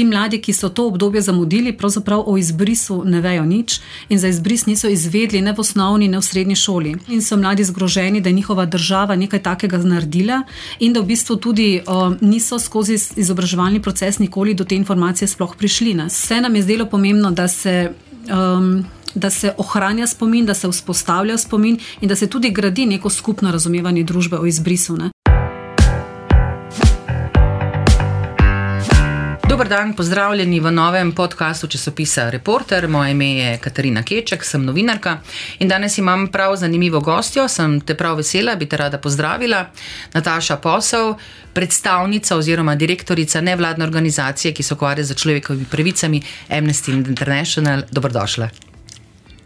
ti mladi, ki so to obdobje zamudili, pravzaprav o izbrisu ne vejo nič in za izbris niso izvedli ne v osnovni, ne v srednji šoli. In so mladi zgroženi, da je njihova država nekaj takega naredila in da v bistvu tudi uh, niso skozi izobraževalni proces nikoli do te informacije sploh prišli. Ne. Vse nam je zdelo pomembno, da se. Um, Da se ohranja spomin, da se vzpostavlja spomin in da se tudi gradi neko skupno razumevanje družbe o izbrisu. Ne? Dober dan, pozdravljeni v novem podkastu časopisa Reporter. Moje ime je Katarina Keček, sem novinarka in danes imam prav zanimivo gostjo. Sem te prav vesela, bi te rada pozdravila. Nataša Posel, predstavnica oziroma direktorica nevladne organizacije, ki se ukvarja z človekovimi pravicami Amnesty International. Dobrodošla.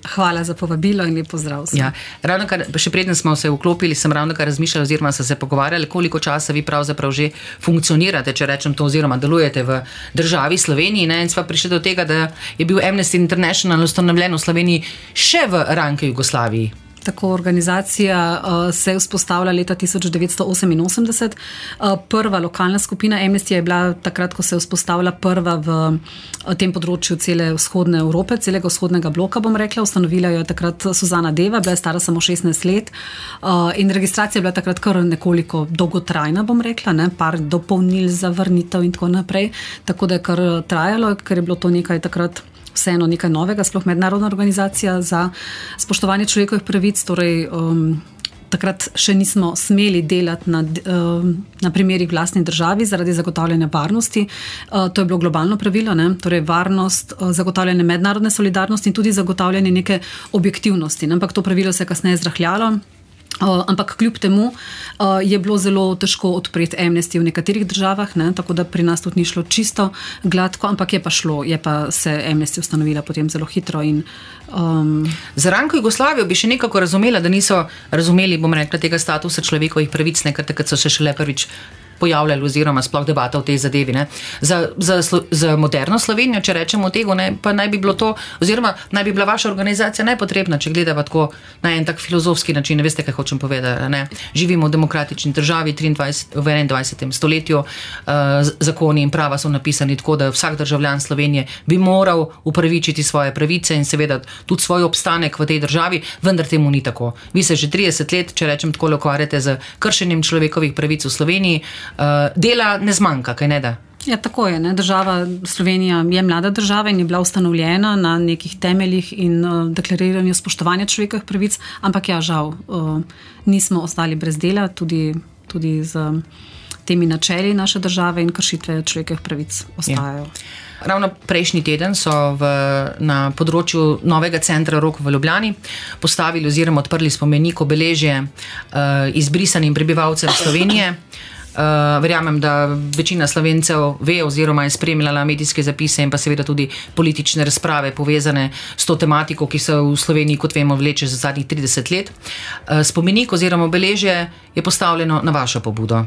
Hvala za povabilo in lepo zdrav. Ja, ravno kar, še preden smo se vklopili, sem ravno kar razmišljala, oziroma sem se pogovarjala, koliko časa vi pravzaprav že funkcionirate, če rečem to, oziroma delujete v državi Sloveniji. Ne? In sva prišli do tega, da je bil Amnesty International ustanovljen v Sloveniji še v ranke Jugoslaviji. Tako organizacija uh, se je vzpostavila leta 1988. Uh, prva lokalna skupina Amnesty je bila takrat, ko se je vzpostavila prva v uh, tem področju cele vzhodne Evrope, celega vzhodnega bloka, bom rekla. Ustanovila jo je takrat Suzana Deva, bila je stara samo 16 let uh, in registracija je bila takrat kar nekoliko dolgotrajna, bom rekla, ne? par dopolnil za vrnitev in tako naprej. Tako da je kar trajalo, ker je bilo to nekaj takrat vseeno nekaj novega, sploh mednarodna organizacija za spoštovanje človekovih pravic. Torej, um, takrat še nismo smeli delati na, um, na primerih vlastni državi zaradi zagotavljanja varnosti. Uh, to je bilo globalno pravilo, ne? torej varnost, uh, zagotavljanje mednarodne solidarnosti in tudi zagotavljanje neke objektivnosti. Ne? Ampak to pravilo se je kasneje zrahljalo. Uh, ampak kljub temu uh, je bilo zelo težko odpreti amnesti v nekaterih državah, ne? tako da pri nas tudi ni šlo čisto gladko, ampak je pa šlo, je pa se amnesti ustanovila potem zelo hitro. In, um... Za Ranko Jugoslavijo bi še nekako razumela, da niso razumeli, bom rekla, tega statusa človekovih pravic, nekaj takrat so se šele prvič pojavljali, oziroma sploh debata o tej zadevi. Za, za, za moderno Slovenijo, če rečemo tega, pa naj bi bilo to, oziroma naj bi bila vaša organizacija najpotrebna, če gledamo tako na en tak filozofski način. Ne veste, kaj hočem povedati. Ne? Živimo v demokratični državi 23, v 21. stoletju, uh, zakoni in prava so napisani tako, da vsak državljan Slovenije bi moral upravičiti svoje pravice in seveda tudi svoj obstanek v tej državi, vendar temu ni tako. Vi se že 30 let, če rečem tako, ukvarjate z kršenjem človekovih pravic v Sloveniji dela ne zmanjka, kaj ne da. Ja, tako je. Ne? Država Slovenija je mlada država in je bila ustanovljena na nekih temeljih in uh, deklariranju spoštovanja človekovih pravic, ampak ja, žal, uh, nismo ostali brez dela, tudi, tudi z temi načeli naše države in kršitve človekovih pravic ostajajo. Ja. Ravno prejšnji teden so v, na področju novega centra Rok v Ljubljani postavili oziroma odprli spomenik obeležje uh, izbrisanim prebivalcem Slovenije. Uh, verjamem, da večina slovencev ve, oziroma je spremljala medijske zapise in pa seveda tudi politične razprave povezane s to tematiko, ki se v Sloveniji, kot vemo, vleče za zadnjih 30 let. Uh, spomenik oziroma obeležje je postavljeno na vašo pobudo.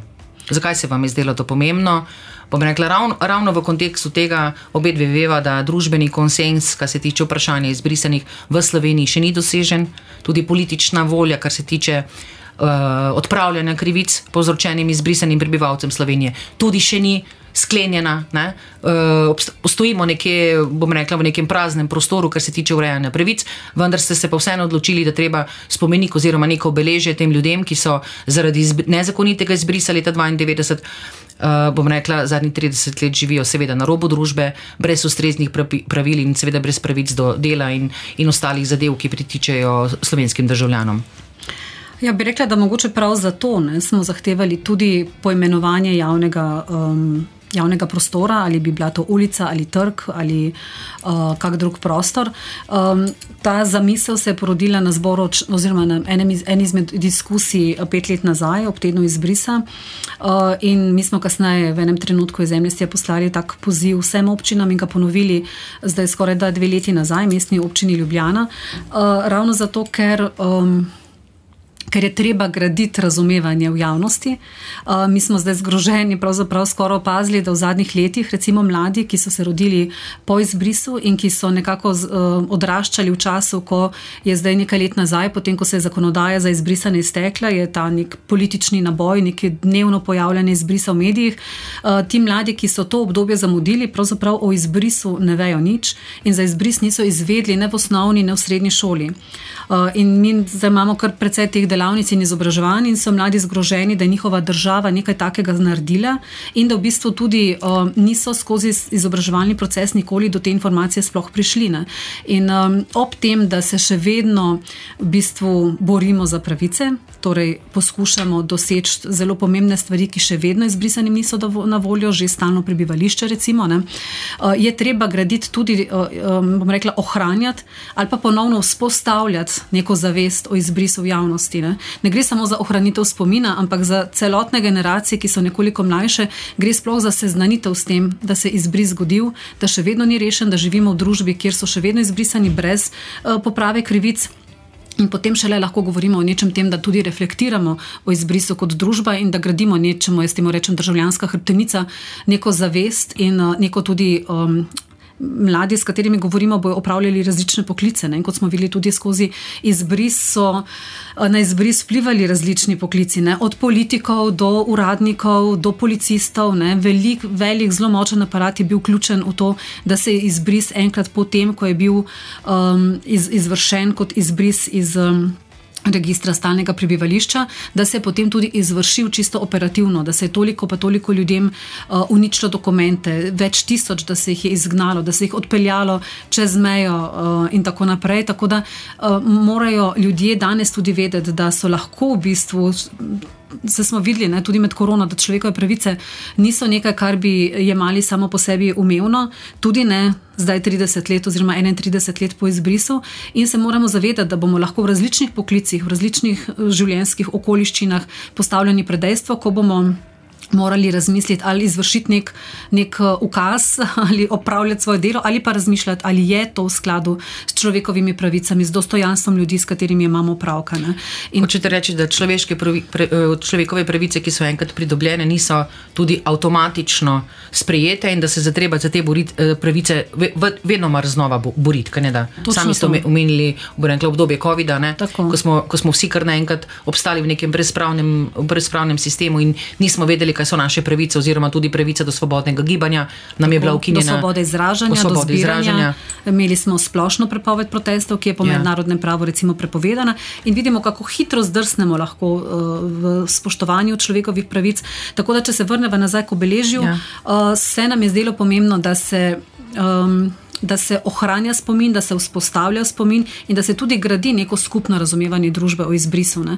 Zakaj se vam je zdelo to pomembno? Bom rekla, ravno, ravno v kontekstu tega, obe dve veva, da družbeni konsens, kar se tiče vprašanja izbrisanih v Sloveniji, še ni dosežen, tudi politična volja, kar se tiče uh, odpravljanja krivic povzročenim izbrisanim prebivalcem Slovenije, tudi še ni sklenjena. Uh, postojimo nekje, bom rekla, v nekem praznem prostoru, kar se tiče urejanja pravic, vendar ste se pa vseeno odločili, da treba spomenik oziroma neko obeležje tem ljudem, ki so zaradi izb nezakonitega izbrisa leta 92. Uh, bom rekla, zadnjih 30 let živijo, seveda, na robu družbe, brez ustreznih pravil in, seveda, brez pravic do dela in, in ostalih zadev, ki pritičejo slovenskim državljanom. Ja, bi rekla, da mogoče prav zato ne, smo zahtevali tudi poimenovanje javnega. Um, Javnega prostora, ali bi bila to ulica ali trg ali uh, kak drug prostor. Um, ta zamisel se je porodila na zboru, oziroma na enem iz, en izmed diskusij pet let nazaj, ob tednu izbrisa. Uh, in mi smo kasneje, v enem trenutku iz Zemlje, poslali tak poziv vsem občinam in ga ponovili, zdaj skoraj da dve leti nazaj, mestni občini Ljubljana. Uh, ravno zato, ker. Um, ker je treba graditi razumevanje v javnosti. Uh, mi smo zdaj zgroženi, pravzaprav skoraj opazili, da v zadnjih letih, recimo mladi, ki so se rodili po izbrisu in ki so nekako z, uh, odraščali v času, ko je zdaj nekaj let nazaj, potem ko se je zakonodaja za izbrisanje iztekla, je ta nek politični naboj, neki dnevno pojavljanje izbrisa v medijih. Uh, ti mladi, ki so to obdobje zamudili, pravzaprav o izbrisu ne vejo nič in za izbris niso izvedli ne v osnovni, ne v srednji šoli. Uh, in mi zdaj imamo kar precej teh delavnic in izobraževanj, in so mladi zgroženi, da je njihova država nekaj takega naredila, in da v bistvu tudi uh, niso skozi izobraževalni proces nikoli do te informacije sploh prišli. Ne. In um, ob tem, da se še vedno v bistvu borimo za pravice, torej poskušamo doseči zelo pomembne stvari, ki še vedno izbrisanim niso na voljo, že stalno prebivališče, recimo, ne, uh, je treba graditi tudi, uh, um, bom rekla, ohranjati ali pa ponovno vzpostavljati neko zavest o izbrisu v javnosti. Ne. Ne gre samo za ohranitev spomina, ampak za celotne generacije, ki so nekoliko mlajše, gre sploh za seznanitev s tem, da se je izbris zgodil, da še vedno ni rešen, da živimo v družbi, kjer so še vedno izbrisani brez uh, poprave krivic. In potem šele lahko govorimo o nečem tem, da tudi reflektiramo o izbrisu kot družba in da gradimo nečemu, jaz temu rečem, državljanska hrbtenica, neko zavest in uh, neko tudi. Um, mladi, s katerimi govorimo, bodo opravljali različne poklice. Ne? Kot smo videli tudi skozi izbris, so eh, na izbris vplivali različni poklici, ne? od politikov do uradnikov, do policistov. Velik, velik, zelo močen aparat je bil vključen v to, da se je izbris enkrat potem, ko je bil um, iz, izvršen kot izbris iz. Um, registra stalnega prebivališča, da se je potem tudi izvršil čisto operativno, da se je toliko pa toliko ljudem uh, uničilo dokumente, več tisoč, da se jih je izgnalo, da se jih odpeljalo čez mejo uh, in tako naprej. Tako da uh, morajo ljudje danes tudi vedeti, da so lahko v bistvu se smo videli ne, tudi med korona, da človekove pravice niso nekaj, kar bi jemali samo po sebi umevno, tudi ne zdaj 30 let oziroma 31 let po izbrisu. In se moramo zavedati, da bomo lahko v različnih poklicih, v različnih eh, življenjskih okoliščinah postavljeni pred dejstvo, ko bomo morali razmisliti ali izvršiti nek, nek eh, ukaz ali opravljati svoje delo, ali pa razmišljati, ali je to v skladu s človekovimi pravicami, z dostojanstvom ljudi, s katerimi imamo pravka. In... Hočete reči, da pravi, pre, eh, človekove pravice, ki so enkrat pridobljene, niso tudi avtomatično sprejete in da se zatreba za te borit, eh, pravice vedno mar znova boriti. Sami ste omenili v obdobje COVID-a, ko, ko smo vsi kar naenkrat obstali v nekem brezpravnem, brezpravnem sistemu in nismo vedeli, kaj so naše pravice, oziroma tudi pravice do svobodnega gibanja, nam je bila ukinjena. Do svobode izražanja, svobode do izražanja. Imeli smo splošno prepoved protestov, ki je po ja. mednarodnem pravu recimo prepovedana in vidimo, kako hitro zdrsnemo lahko uh, v spoštovanju človekovih pravic. Tako da, če se vrnemo nazaj k obeležju, ja. uh, se nam je zdelo pomembno, da se. Um, da se ohranja spomin, da se vzpostavlja spomin in da se tudi gradi neko skupno razumevanje družbe o izbrisu. Ne.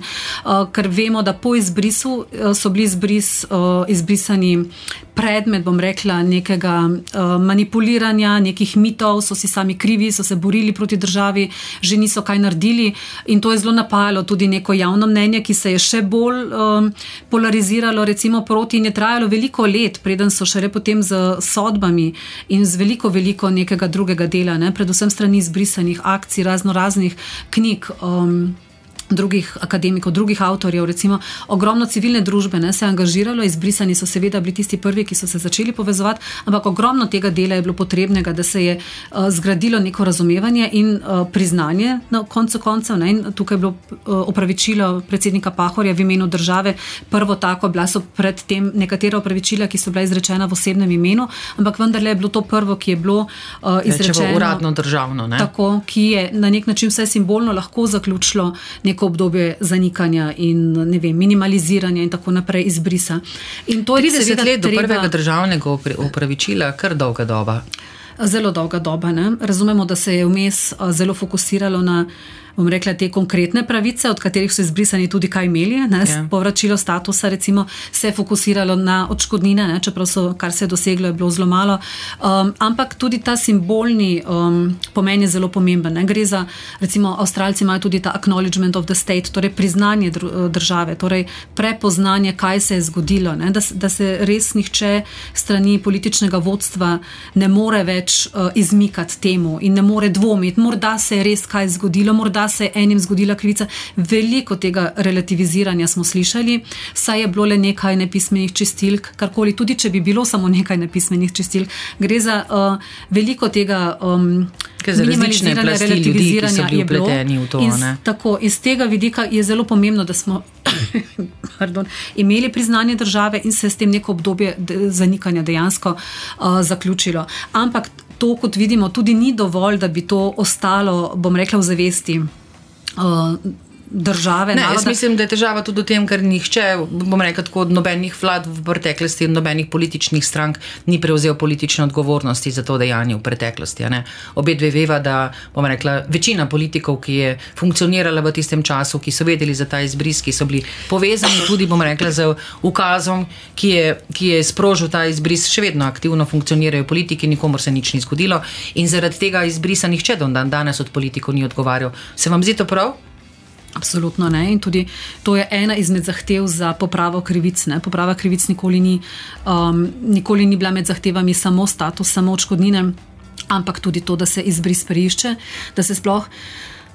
Ker vemo, da po izbrisu so bili izbris, izbrisani predmet, bom rekla, nekega manipuliranja, nekih mitov, so si sami krivi, so se borili proti državi, že niso kaj naredili in to je zelo napajalo tudi neko javno mnenje, ki se je še bolj polariziralo, recimo proti in je trajalo veliko let, preden so še potem z sodbami in z veliko, veliko nekega drugega dela, ne, predvsem strani izbrisanih akcij, razno raznih knjig. Um, drugih akademikov, drugih avtorjev, recimo ogromno civilne družbe ne, se je angažiralo, izbrisani so seveda bili tisti prvi, ki so se začeli povezovati, ampak ogromno tega dela je bilo potrebnega, da se je uh, zgradilo neko razumevanje in uh, priznanje na koncu koncev. Ne, in tukaj je bilo uh, opravičilo predsednika Pahorja v imenu države, prvo tako, bila so predtem nekatera opravičila, ki so bila izrečena v osebnem imenu, ampak vendarle je bilo to prvo, ki je bilo uh, izrečeno. Uradno državno. Ne? Tako, ki je na nek način vse simbolno lahko zaključilo neko obdobje zanikanja in vem, minimaliziranja in tako naprej izbrisa. In to je 30 let do prvega državnega upravičila, kar dolga doba. Zelo dolga doba. Ne? Razumemo, da se je vmes zelo fokusiralo na bom rekla, te konkretne pravice, od katerih so izbrisani tudi kaj imeli, ne, ja. povračilo statusa, recimo, se je fokusiralo na odškodnine, ne, čeprav so, kar se je doseglo, je bilo zelo malo. Um, ampak tudi ta simbolni um, pomen je zelo pomemben. Ne. Gre za, recimo, Avstralci imajo tudi ta acknowledgement of the state, torej priznanje države, torej prepoznanje, kaj se je zgodilo, ne, da, da se res nihče strani političnega vodstva ne more več več uh, izmikati temu in ne more dvomiti, morda se je res kaj zgodilo, morda se je enim zgodila krivica. Veliko tega relativiziranja smo slišali, saj je bilo le nekaj nepismenih čistilk, karkoli, tudi če bi bilo samo nekaj nepismenih čistilk. Gre za uh, veliko tega. Um, Minimaliziranje, relativiziranje je bilo v to. Iz, tako, iz tega vidika je zelo pomembno, da smo pardon, imeli priznanje države in se s tem neko obdobje zanikanja dejansko uh, zaključilo. Ampak to, kot vidimo, tudi ni dovolj, da bi to ostalo, bom rekla, v zavesti. Uh, države. Ne, jaz mislim, da je težava tudi v tem, ker nihče, bom rekel, tako od nobenih vlad v preteklosti in nobenih političnih strank ni prevzel politične odgovornosti za to dejanje v preteklosti. Obe dve veva, da bom rekla, večina politikov, ki je funkcionirala v tistem času, ki so vedeli za ta izbris, ki so bili povezani tudi, bom rekla, z ukazom, ki je, ki je sprožil ta izbris, še vedno aktivno funkcionirajo politiki, nikomor se nič ni zgodilo in zaradi tega izbrisa nihče do dan danes od politikov ni odgovarjal. Se vam zdi to prav? Absolutno ne. In tudi to je ena izmed zahtev za popravo krivic. Ne. Poprava krivic nikoli ni, um, nikoli ni bila med zahtevami samo status, samo odškodnine, ampak tudi to, da se izbris preišče, da se sploh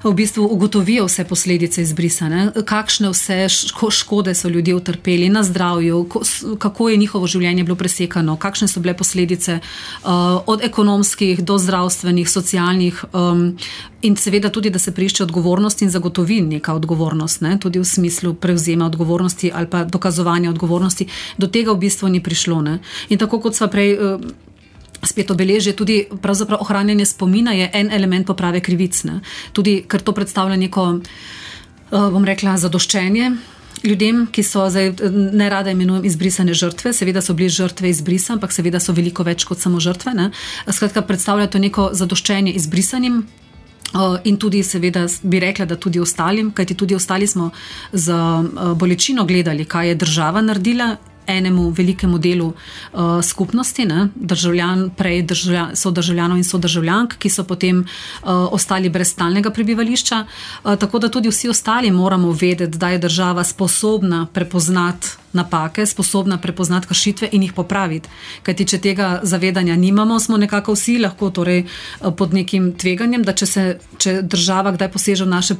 v bistvu ugotovijo vse posledice izbrisane, kakšne vse škode so ljudje utrpeli na zdravju, kako je njihovo življenje bilo presekano, kakšne so bile posledice uh, od ekonomskih do zdravstvenih, socialnih um, in seveda tudi, da se prišče odgovornost in zagotovi neka odgovornost, ne? tudi v smislu prevzema odgovornosti ali pa dokazovanja odgovornosti. Do tega v bistvu ni prišlo. Ne? In tako kot sva prej. Uh, spet obeležje, tudi ohranjanje spomina je en element poprave krivic. Ne? Tudi ker to predstavlja neko, uh, bom rekla, zadoščenje. Ljudem, ki so zdaj ne rada imenujem izbrisane žrtve, seveda so bili žrtve izbrisa, ampak seveda so veliko več kot samo žrtve. Ne? Skratka, predstavlja to neko zadoščenje izbrisanim. Uh, in tudi, seveda, bi rekla, da tudi ostalim, kajti tudi ostali smo z uh, bolečino gledali, kaj je država naredila enemu velikemu delu uh, skupnosti, ne, državljan, prej državljan, so državljanov in so državljank, ki so potem uh, ostali brez stalnega prebivališča. Uh, tako da tudi vsi ostali moramo vedeti, da je država sposobna prepoznati napake, sposobna prepoznati kršitve in jih popraviti. Kajti, če tega zavedanja nimamo, smo nekako vsi lahko torej, eh, pod nekim tveganjem, da če, se, če država kdaj poseže v naše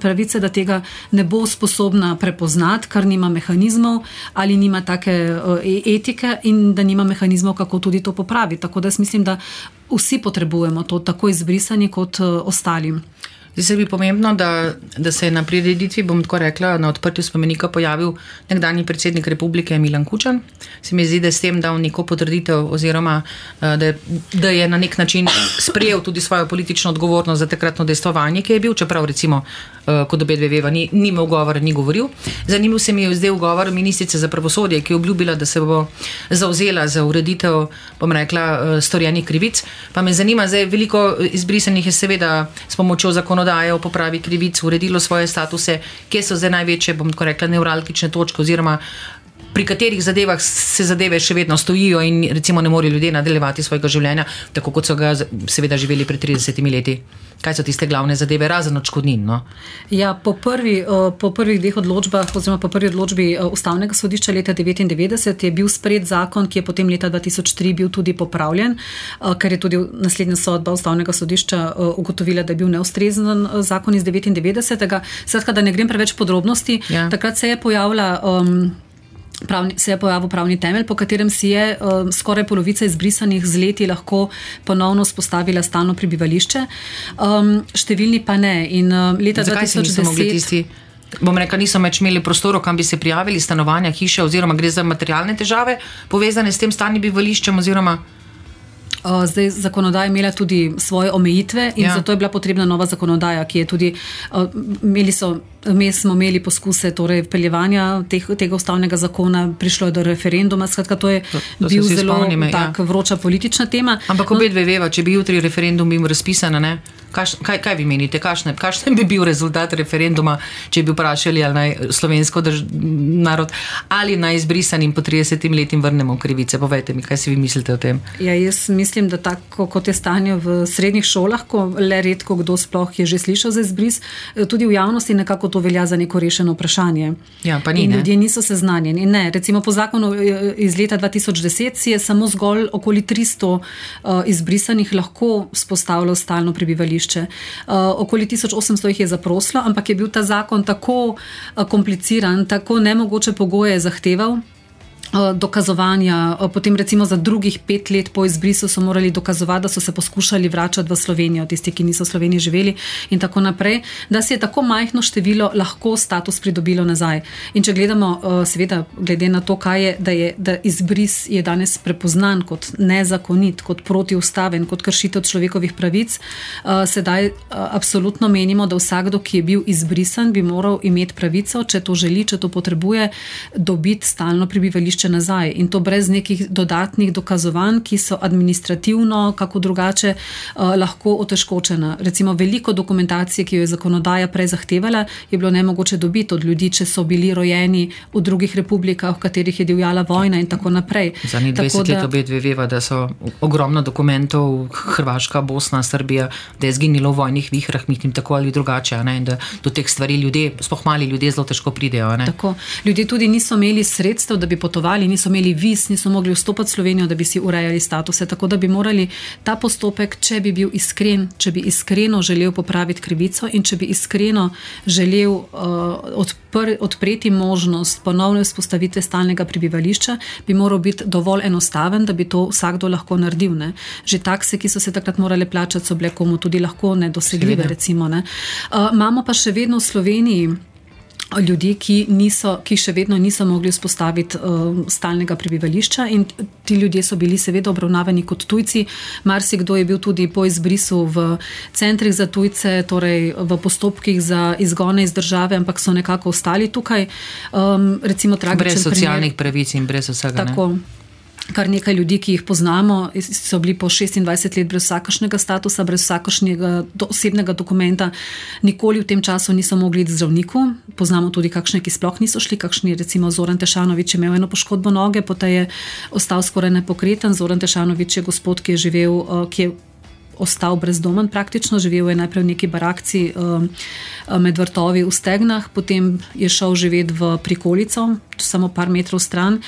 pravice, da tega ne bo sposobna prepoznati, ker nima mehanizmov ali nima take uh, etike in da nima mehanizmov, kako tudi to popraviti. Tako da jaz mislim, da vsi potrebujemo to, tako izbrisani kot uh, ostalim. Zdi se mi pomembno, da, da se je na prireditvi, bom tako rekla, na odprtju spomenika pojavil nekdani predsednik republike Milan Kučan. Se mi zdi, da je s tem dal neko potrditev, oziroma eh, da, da je na nek način sprejel tudi svojo politično odgovornost za takratno dejstvovanje, ki je bil, čeprav recimo Eh, kot obe dve veva, ni, ni imel govora, ni govoril. Zanimiv se mi je zdaj govor ministrice za pravosodje, ki je obljubila, da se bo zauzela za ureditev, bom rekla, eh, storjenih krivic. Pa me zanima, zdaj veliko izbrisanih je seveda s pomočjo zakonodaje o popravi krivic uredilo svoje statuse, kje so zdaj največje, bom tako rekla, neuralgične točke oziroma pri katerih zadevah se zadeve še vedno stojijo in recimo ne morejo ljudje nadaljevati svojega življenja, tako kot so ga seveda živeli pred 30 leti. Kaj so tiste glavne zadeve, razen odškodnin? No? Ja, po, prvi, po prvih dveh odločbah, oziroma po prvi odločbi Ustavnega sodišča leta 1999, je bil sprejet zakon, ki je potem leta 2003 bil tudi popravljen, ker je tudi naslednja sodba Ustavnega sodišča ugotovila, da je bil neustrezen zakon iz 1999. Skratka, da ne grem preveč podrobnosti, ja. takrat se je pojavila. Um, pravni, se je pojavil pravni temelj, po katerem si je uh, skoraj polovica izbrisanih z leti lahko ponovno spostavila stalno prebivališče, um, številni pa ne. In, uh, leta Zakaj 2010. Bom rekel, niso več imeli prostorov, kam bi se prijavili, stanovanja, hiše, oziroma gre za materialne težave, povezane s tem stalnim bivališčem. Oziroma... Zdaj, zakonodaja je imela tudi svoje omejitve, in ja. zato je bila potrebna nova zakonodaja, ki je tudi, imeli so Mi smo imeli poskuse torej, peljevanja teh, tega ustavnega zakona, prišlo je do referenduma. Skratka, to je to, to bil zelo spomnime, tak, ja. vroča politična tema. Ampak obe dve veva, če bi jutri referendum bil razpisan, kaj, kaj, kaj vi menite, kakšen bi bil rezultat referenduma, če bi vprašali ali naj slovensko drž, narod ali naj izbrisanim po 30 letih vrnemo krivice? Povejte mi, kaj si vi mislite o tem? Ja, jaz mislim, da tako kot je stanje v srednjih šolah, ko le redko kdo sploh je že slišal za izbris, tudi v javnosti nekako to velja za neko rešeno vprašanje. Ja, pa ni. In ne. ljudje niso seznanjeni. Ne, recimo po zakonu eh, iz leta 2010 si je samo zgolj okoli 300 uh, izbrisanih lahko spostavilo stalno prebivališče. Uh, okoli 1800 jih je zaprosilo, ampak je bil ta zakon tako uh, kompliciran, tako nemogoče pogoje zahteval. Eh, Dokazovanja, eh, potem recimo za drugih pet let po izbrisu so morali dokazovati, da so se poskušali vračati v Slovenijo, tisti, ki niso v Sloveniji živeli, in tako naprej, da si je tako majhno število lahko status pridobilo nazaj. In če gledamo, eh, seveda, glede na to, kaj je, da je da izbris je danes prepoznan kot nezakonit, kot protiustaven, kot kršitev človekovih pravic, sedaj absolutno menimo, da vsakdo, ki je bil izbrisan, bi moral imeti pravico, če to želi, če to potrebuje, dobiti stalno prebivališče nazaj. In to brez nekih dodatnih dokazovanj, ki so administrativno, kako drugače, eh, lahko otežkočena. Recimo, veliko dokumentacije, ki jo je zakonodaja prej zahtevala, je bilo nemogoče dobiti od ljudi, če so bili rojeni v drugih republikah, v katerih je divjala vojna in tako naprej. Zadnjih Tako 20 da- let obe dve veva, da so ogromno dokumentov, Hrvaška, Bosna, Srbija, da je zginilo v vojnih vihrah, mislim tako ali drugače, ne, in da do teh stvari ljudje, sploh mali ljudje, zelo težko pridejo. ne. Tako. Ljudje tudi niso imeli sredstev, da bi potovali, niso imeli viz, niso mogli vstopiti v Slovenijo, da bi si urejali statuse. Tako da bi morali ta postopek, če bi bil iskren, če bi iskreno želel popraviti krivico in če bi iskreno želel uh, odpr, odpreti možnost ponovne vzpostavitve stalnega prebivališča, bi moral biti dovolj enostaven, da bi to vsakdo lahko naredil. Ne. Že takse, ki so se takrat morale plačati, so bile komu tudi lahko nedosegljive. Recimo, ne. uh, imamo pa še vedno v Sloveniji ljudi, ki, niso, ki še vedno niso mogli vzpostaviti uh, stalnega prebivališča, in ti ljudje so bili seveda obravnavani kot tujci. Marsikdo je bil tudi po izbrisu v centrih za tujce, torej v postopkih za izgone iz države, ampak so nekako ostali tukaj. Um, recimo, Brez socialnih pravic in brez vsega. ne. Kar nekaj ljudi, ki jih poznamo, so bili po 26 let brez vsakršnega statusa, brez vsakršnega do, osebnega dokumenta, nikoli v tem času niso mogli iti zdravniku. Poznamo tudi kakšne, ki sploh niso šli, kakšni, recimo Zoran Tešanovič, je imel eno poškodbo noge, potem je ostal skoraj nepokreten. Zoran Tešanovič je gospod, ki je živel, eh, ki je ostal brezdomen, praktično živel je najprej v neki barakci um, med vrtovi v Stegnah, potem je šel živeti v prikolico, samo par metrov stran.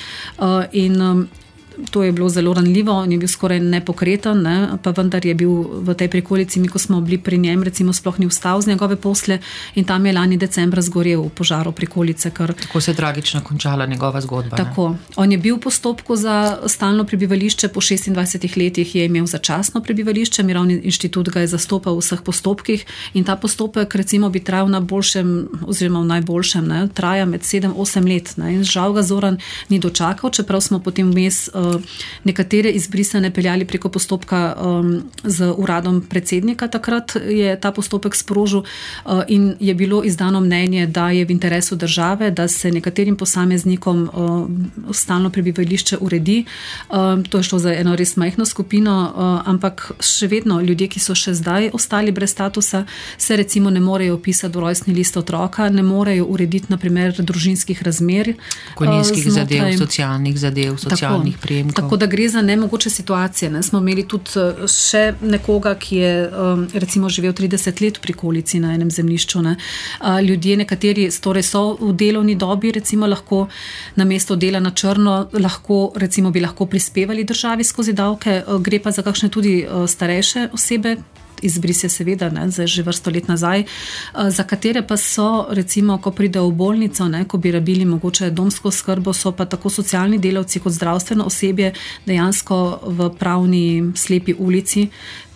In, To je bilo zelo ranljivo, on je bil skoraj nepokreten, ne, pa vendar je bil v tej prikolici, mi ko smo bili pri njem, recimo, sploh ni vstal z njegove posle in tam je lani decembra zgorel v požaru prikolice. Kar, Tako se je tragično končala njegova zgodba. ne. Tako. On je bil v postopku za stalno prebivališče, po 26 letih je imel začasno prebivališče, Mirovni inštitut ga je zastopal v vseh postopkih in ta postopek recimo bi trajal na boljšem, oziroma v najboljšem, ne, traja med 7-8 let. Ne, in žal ga Zoran ni dočakal, čeprav smo potem vmes uh, nekatere izbrisane peljali preko postopka z uradom predsednika, takrat je ta postopek sprožil uh, in je bilo izdano mnenje, da je v interesu države, da se nekaterim posameznikom uh, stalno prebivališče uredi. To je šlo za eno res majhno skupino, ampak še vedno ljudje, ki so še zdaj ostali brez statusa, se recimo ne morejo upisati v rojstni list otroka, ne morejo urediti naprimer družinskih razmer. Pokojninskih zadev, socialnih zadev, socialnih tako, prejemkov. tako da gre za nemogoče situacije. Ne. Smo imeli tudi eh, še nekoga, ki je um, recimo živel 30 let v prikolici na enem zemljišču. Ne. Ljudje, nekateri torej so v delovni dobi, recimo lahko na mesto dela na črno, lahko, recimo bi lahko prispevali državi skozi davke, uh, gre pa za kakšne tudi starejše osebe. Izbris je seveda ne, že vrsto let nazaj, eh, za katere pa so, recimo, ko pridejo v bolnico, ne, ko bi rabili mogoče domsko skrbo, so pa tako socialni delavci kot zdravstveno osebje dejansko v pravni slepi ulici,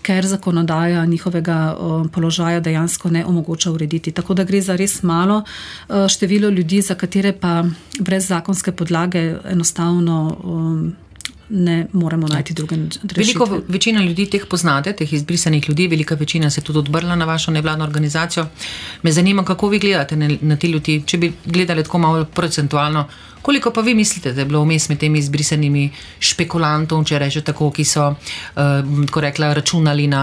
ker zakonodaja njihovega eh, položaja dejansko ne omogoča urediti. Tako da gre za res malo eh, število ljudi, za katere pa brez zakonske podlage enostavno. Ne moremo najti druge rešitve. Veliko večina ljudi teh poznate, teh izbrisanih ljudi, velika večina se je tudi odbrla na vašo nevladno organizacijo. Me zanima, kako vi gledate na, na te ljudi, če bi gledali tako malo procentualno. Koliko pa vi mislite, da je bilo vmes med temi izbrisanimi špekulantov, če rečem tako, ki so, uh, rekla, računali na,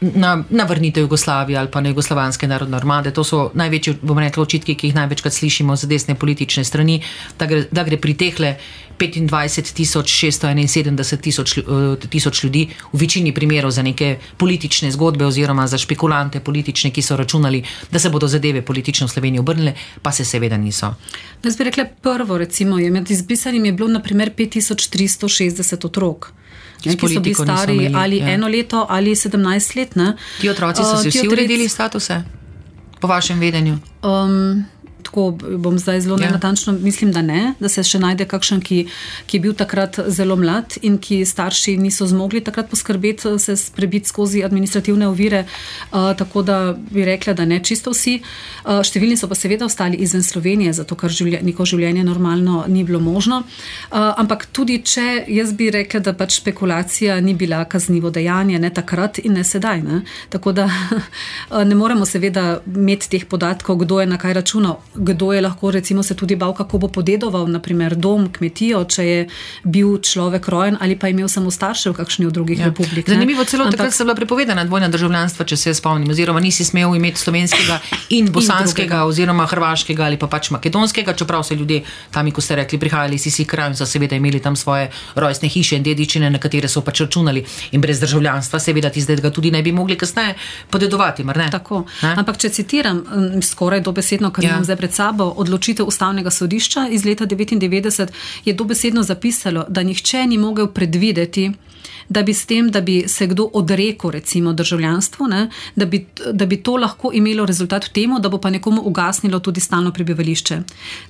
na, na vrnitev Jugoslavije ali pa na jugoslovanske narodne armade? To so največji, bom rekla, očitki, ki jih največkrat slišimo z desne politične strani, da gre, da gre pri tehle 25 71 tisoč, tisoč ljudi, v večini primerov za neke politične zgodbe oziroma za špekulante politične, ki so računali, da se bodo zadeve politično v Sloveniji obrnile, pa se seveda niso. Jaz bi rekla prvo, recimo, je med izbrisanimi je bilo naprimer 5360 otrok. Ne, ki so bili stari imeli, ali ja. eno leto ali 17 let. Ne. Ti otroci so si uh, vsi uredili statuse, po vašem vedenju? Um, tako bom zdaj zelo ja. natančno, mislim, da ne, da se še najde kakšen, ki, ki je bil takrat zelo mlad in ki starši niso zmogli takrat poskrbeti, se prebiti skozi administrativne ovire. Uh, tako da bi rekla, da ne čisto vsi. Uh, številni so pa seveda ostali izven Slovenije, zato ker življe, neko življenje normalno ni bilo možno. Uh, ampak tudi če jaz bi rekla, da pač špekulacija ni bila kaznivo dejanje, ne takrat in ne sedaj. Ne? Tako da ne moremo seveda imeti teh podatkov, kdo je na kaj računal kdo je lahko recimo se tudi bal, kako bo podedoval, naprimer dom, kmetijo, če je bil človek rojen ali pa imel samo starše v kakšni od drugih ja. republik. Zanimivo, celo Ampak, takrat se je bila prepovedana dvojna državljanstva, če se spomnim, oziroma nisi smel imeti slovenskega in bosanskega, in oziroma hrvaškega ali pa pač makedonskega, čeprav so ljudje tam, ko ste rekli, prihajali iz vseh krajev in so seveda imeli tam svoje rojstne hiše in dedičine, na katere so pač računali in brez državljanstva, seveda ti zdaj ga tudi ne bi mogli kasneje podedovati. Tako. Ampak če citiram skoraj dobesedno, kar ja. imam zdaj pred sabo odločitev ustavnega sodišča iz leta 1999, je dobesedno zapisalo, da nihče ni mogel predvideti, da bi s tem, da bi se kdo odrekel, recimo, državljanstvu, ne, da, bi, da bi to lahko imelo rezultat v tem, da bo pa nekomu ugasnilo tudi stalno prebivališče.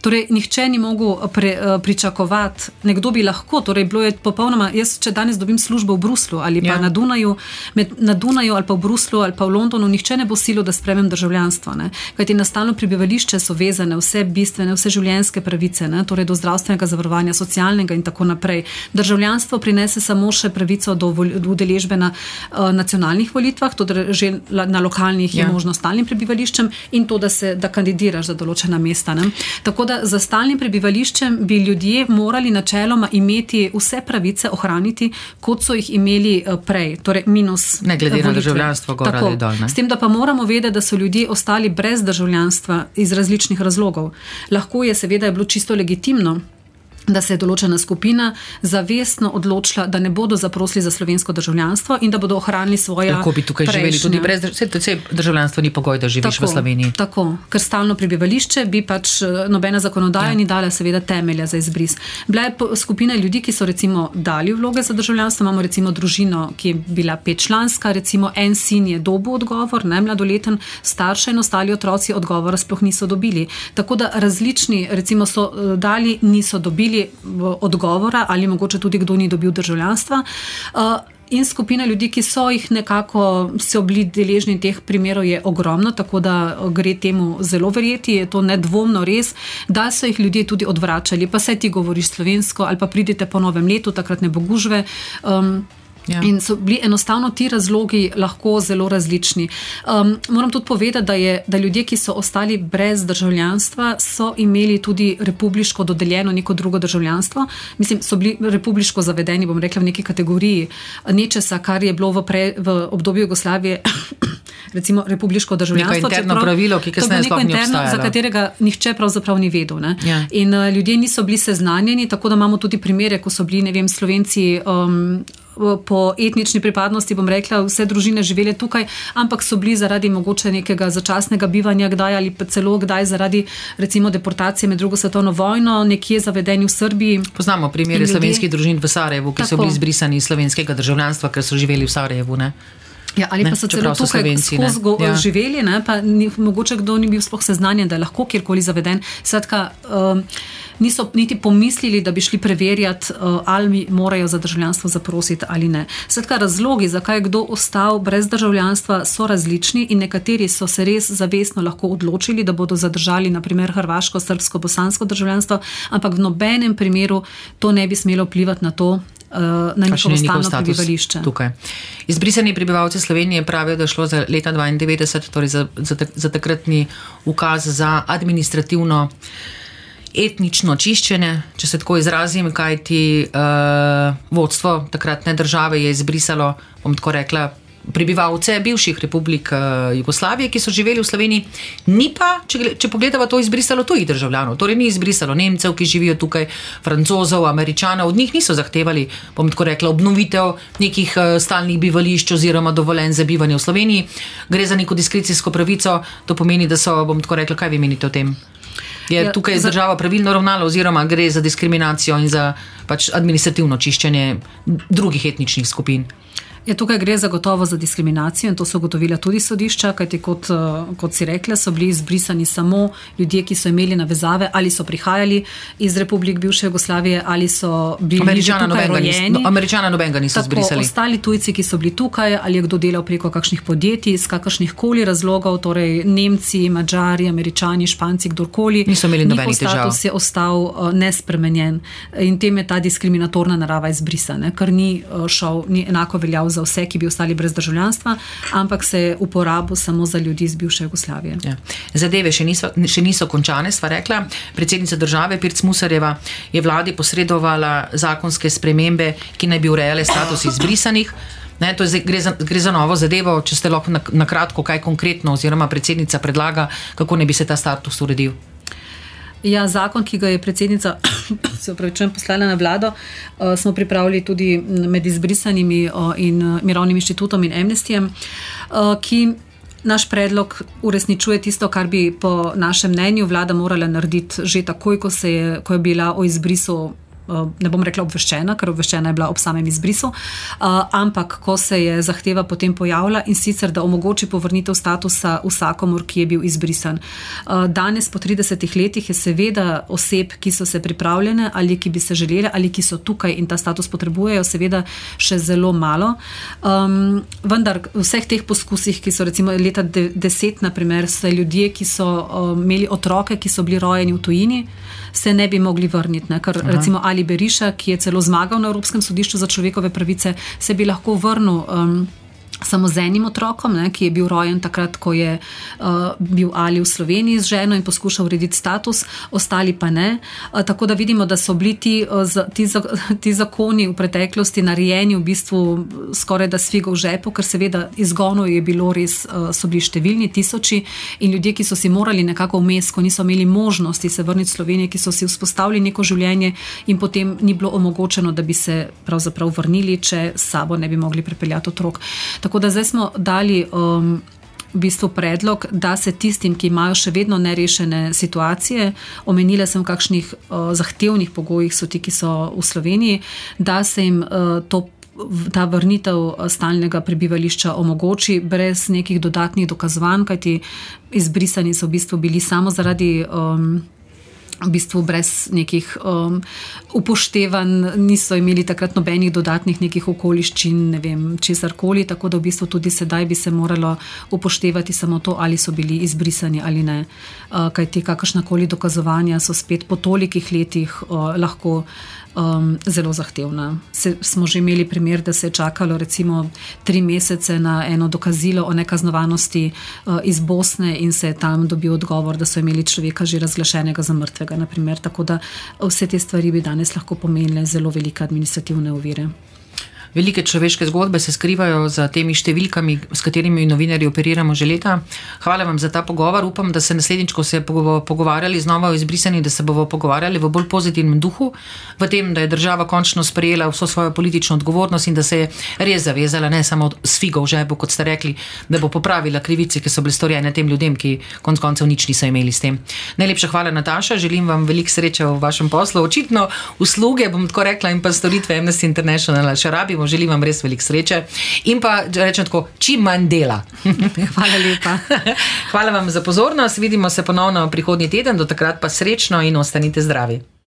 Torej, nihče ni mogel pre, eh, pričakovati, nekdo bi lahko, torej, bilo je popolnoma, jaz, če danes dobim službo v Bruslu ali pa ja. na, Dunaju, med, na Dunaju ali pa v Bruslu ali pa v Londonu, nihče ne bo silo, da spremem državljanstvo. Ne. Kajti na stalno prebivališče so vezane vse bistvene, vse življenjske pravice, ne, torej do zdravstvenega zavarovanja, socialnega in tako naprej. Državljanstvo prinese samo še pravico pravico do udeležbe na uh, nacionalnih volitvah, tudi že na lokalnih ja. je možno stalnim prebivališčem in to, da se da kandidiraš za določena mesta. Ne? Tako da za stalnim prebivališčem bi ljudje morali načeloma imeti vse pravice ohraniti, kot so jih imeli uh, prej, torej minus. Ne glede volitve. na državljanstvo, gor ali dol. S tem, da pa moramo vedeti, da so ljudje ostali brez državljanstva iz različnih razlogov. Lahko je seveda je bilo čisto legitimno da se je določena skupina zavestno odločila, da ne bodo zaprosili za slovensko državljanstvo in da bodo ohranili svoje. Lahko bi tukaj prejšnje. živeli tudi brez državljanstva. Državljanstvo ni pogoj, da živiš tako, v Sloveniji. Tako, ker stalno prebivališče bi pač eh, nobena zakonodaja ja. ni dala, seveda, temelja za izbris. Bila je skupina ljudi, ki so recimo dali vloge za državljanstvo. Imamo recimo družino, ki je bila petčlanska, recimo en sin je dobil odgovor, ne mladoleten, starše in ostali otroci odgovora sploh niso dobili. Tako da različni, recimo, so eh, dali, niso dobili odgovora, ali mogoče tudi kdo ni dobil državljanstva. Uh, in skupina ljudi, ki so jih nekako so bili deležni teh primerov, je ogromna, tako da gre temu zelo verjeti. Je to nedvomno res, da so jih ljudje tudi odvračali. Pa se ti govoriš slovensko, ali pa pridite po novem letu, takrat ne bo gužve. Um, Ja. In so bili enostavno ti razlogi lahko zelo različni. Um, moram tudi povedati, da, je, da ljudje, ki so ostali brez državljanstva, so imeli tudi republiško dodeljeno neko drugo državljanstvo. Mislim, so bili republiško zavedeni, bom rekla, v neki kategoriji nečesa, kar je bilo v, pre, v obdobju Jugoslavije. Recimo, republiško državljanstvo. Je interno pravilo, ki je neko interno, za katerega nihče pravzaprav ni vedel. Ja. In uh, ljudje niso bili seznanjeni, tako da imamo tudi primere, ko so bili, ne vem, slovenci. Um, po etnični pripadnosti, bom rekla, vse družine živele tukaj, ampak so bili zaradi mogoče nekega začasnega bivanja, kdaj ali pa celo kdaj zaradi recimo deportacije med drugo svetovno vojno, nekje zavedeni v Srbiji. Poznamo primere slovenskih družin v Sarajevu, ki Tako. so bili izbrisani iz slovenskega državljanstva, ker so živeli v Sarajevu. Ne? Ja, ali ne, pa so celo tukaj Slovenci, skozi ja. živeli, ne, pa ni, mogoče kdo ni bil sploh seznanjen, da je lahko kjerkoli zaveden. Skratka, um, niso niti pomislili, da bi šli preverjati, uh, ali morajo za državljanstvo zaprositi ali ne. Skratka, razlogi, zakaj je kdo ostal brez državljanstva, so različni in nekateri so se res zavestno lahko odločili, da bodo zadržali naprimer hrvaško, srbsko, bosansko državljanstvo, ampak v nobenem primeru to ne bi smelo vplivati na to, uh, na njihovo stalno prebivališče. Tukaj. Izbrisani prebivalci Slovenije pravijo, da je šlo za leta 1992, torej za, za, za takratni ukaz za administrativno etnično čiščenje, če se tako izrazim, kaj ti uh, vodstvo takratne države je izbrisalo, bom tako rekla, prebivalce bivših republik uh, Jugoslavije, ki so živeli v Sloveniji, ni pa, če, če pogledamo, to izbrisalo tujih državljanov. Torej, ni izbrisalo Nemcev, ki živijo tukaj, Francozov, Američanov, od njih niso zahtevali, bom tako rekla, obnovitev nekih uh, stalnih bivališč oziroma dovoljen za bivanje v Sloveniji. Gre za neko diskrecijsko pravico, to pomeni, da so, bom tako rekla, kaj vi menite o tem? Je ja, tukaj za... država pravilno ravnala, oziroma gre za diskriminacijo in za pač administrativno čiščenje drugih etničnih skupin? Ja, tukaj gre zagotovo za diskriminacijo in to so ugotovila tudi sodišča, kajti kot, eh, kot si rekla, so bili izbrisani samo ljudje, ki so imeli navezave ali so prihajali iz republik bivše Jugoslavije ali so bili Američana rojeni. No, Američana nobenega niso izbrisali. Ostali tujci, ki so bili tukaj ali je kdo delal preko kakšnih podjetij, iz kakršnih koli razlogov, torej Nemci, Mačari, Američani, Španci, kdorkoli, niso imeli nobenih težav. Status je ostal uh, nespremenjen in tem je ta diskriminatorna narava izbrisana, ker ni uh, šel, ni enako veljal za vse, ki bi ostali brez državljanstva, ampak se je uporabil samo za ljudi iz bivše Jugoslavije. Ja. Zadeve še niso, še niso končane, sva rekla. Predsednica države Pirc Musarjeva je vladi posredovala zakonske spremembe, ki naj bi urejale status izbrisanih. Ne, zdaj, gre, za, gre za novo zadevo, če ste lahko na, na kratko, kaj konkretno, oziroma predsednica predlaga, kako ne bi se ta status uredil. Ja, zakon, ki ga je predsednica se upravičujem, poslala na vlado, uh, smo pripravili tudi med izbrisanimi uh, in uh, Mirovnim inštitutom in Amnestijem, uh, ki naš predlog uresničuje tisto, kar bi po našem mnenju vlada morala narediti že takoj, ko, je, ko je bila o izbrisu ne bom rekla obveščena, ker obveščena je bila ob samem izbrisu, eh, ampak ko se je zahteva potem pojavila in sicer, da omogoči povrnitev statusa vsakomor, ki je bil izbrisan. Eh, danes, po 30 letih, je seveda oseb, ki so se pripravljene ali ki bi se želeli ali ki so tukaj in ta status potrebujejo, seveda še zelo malo. Um, vendar v vseh teh poskusih, ki so recimo leta 10, naprimer, so ljudje, ki so um, imeli otroke, ki so bili rojeni v tujini, se ne bi mogli vrniti. Ne? Ker, recimo, Ali Beriša, ki je celo zmagal na Evropskem sodišču za človekove pravice, se bi lahko vrnil. Um, samo z enim otrokom, ne, ki je bil rojen takrat, ko je uh, bil ali v Sloveniji z ženo in poskušal urediti status, ostali pa ne. Uh, tako da vidimo, da so bili ti, uh, ti, ti zakoni v preteklosti narejeni v bistvu skoraj da svigo v žepu, ker seveda izgonov je bilo res, uh, so bili številni tisoči in ljudje, ki so si morali nekako vmes, ko niso imeli možnosti se vrniti v Slovenijo, ki so si vzpostavili neko življenje in potem ni bilo omogočeno, da bi se pravzaprav vrnili, če sabo ne bi mogli pripeljati otrok. Da zdaj smo dali. Um, V bistvu predlog, da se tistim, ki imajo še vedno nerešene situacije, omenila sem, v kakšnih uh, zahtevnih pogojih so ti, ki so v Sloveniji, da se jim uh, to, ta vrnitev uh, stalnega prebivališča omogoči brez nekih dodatnih dokazovanj, kajti izbrisani so v bistvu bili samo zaradi. Um, v bistvu brez nekih um, upoštevanj, niso imeli takrat nobenih dodatnih nekih okoliščin, ne vem, česar koli, tako da v bistvu tudi sedaj bi se moralo upoštevati samo to, ali so bili izbrisani ali ne. Uh, Kaj ti kakršnakoli dokazovanja so spet po tolikih letih uh, lahko um, zelo zahtevna. Se, smo že imeli primer, da se je čakalo recimo tri mesece na eno dokazilo o nekaznovanosti uh, iz Bosne in se je tam dobil odgovor, da so imeli človeka že razglašenega za mrtvega. Naprimer. Tako da vse te stvari bi danes lahko pomenile zelo velike administrativne ovire. Velike človeške zgodbe se skrivajo za temi številkami, s katerimi novinari operiramo že leta. Hvala vam za ta pogovor. Upam, da se naslednjič, ko se bomo pogovarjali znova o izbrisanih, da se bomo pogovarjali v bolj pozitivnem duhu, v tem, da je država končno sprejela vso svojo politično odgovornost in da se je res zavezala, ne samo s figo v žepu, kot ste rekli, da bo popravila krivice, ki so bile storjene tem ljudem, ki konc koncev nič niso imeli s tem. Najlepša hvala, Nataša. Želim vam veliko sreče v vašem poslu. Očitno usluge, bom tako rekla, in pa storitve Amnesty International še rabimo želimo, želim vam res veliko sreče in pa rečem tako, čim manj dela. Hvala lepa. Hvala vam za pozornost. Vidimo se ponovno prihodnji teden, do takrat pa srečno in ostanite zdravi.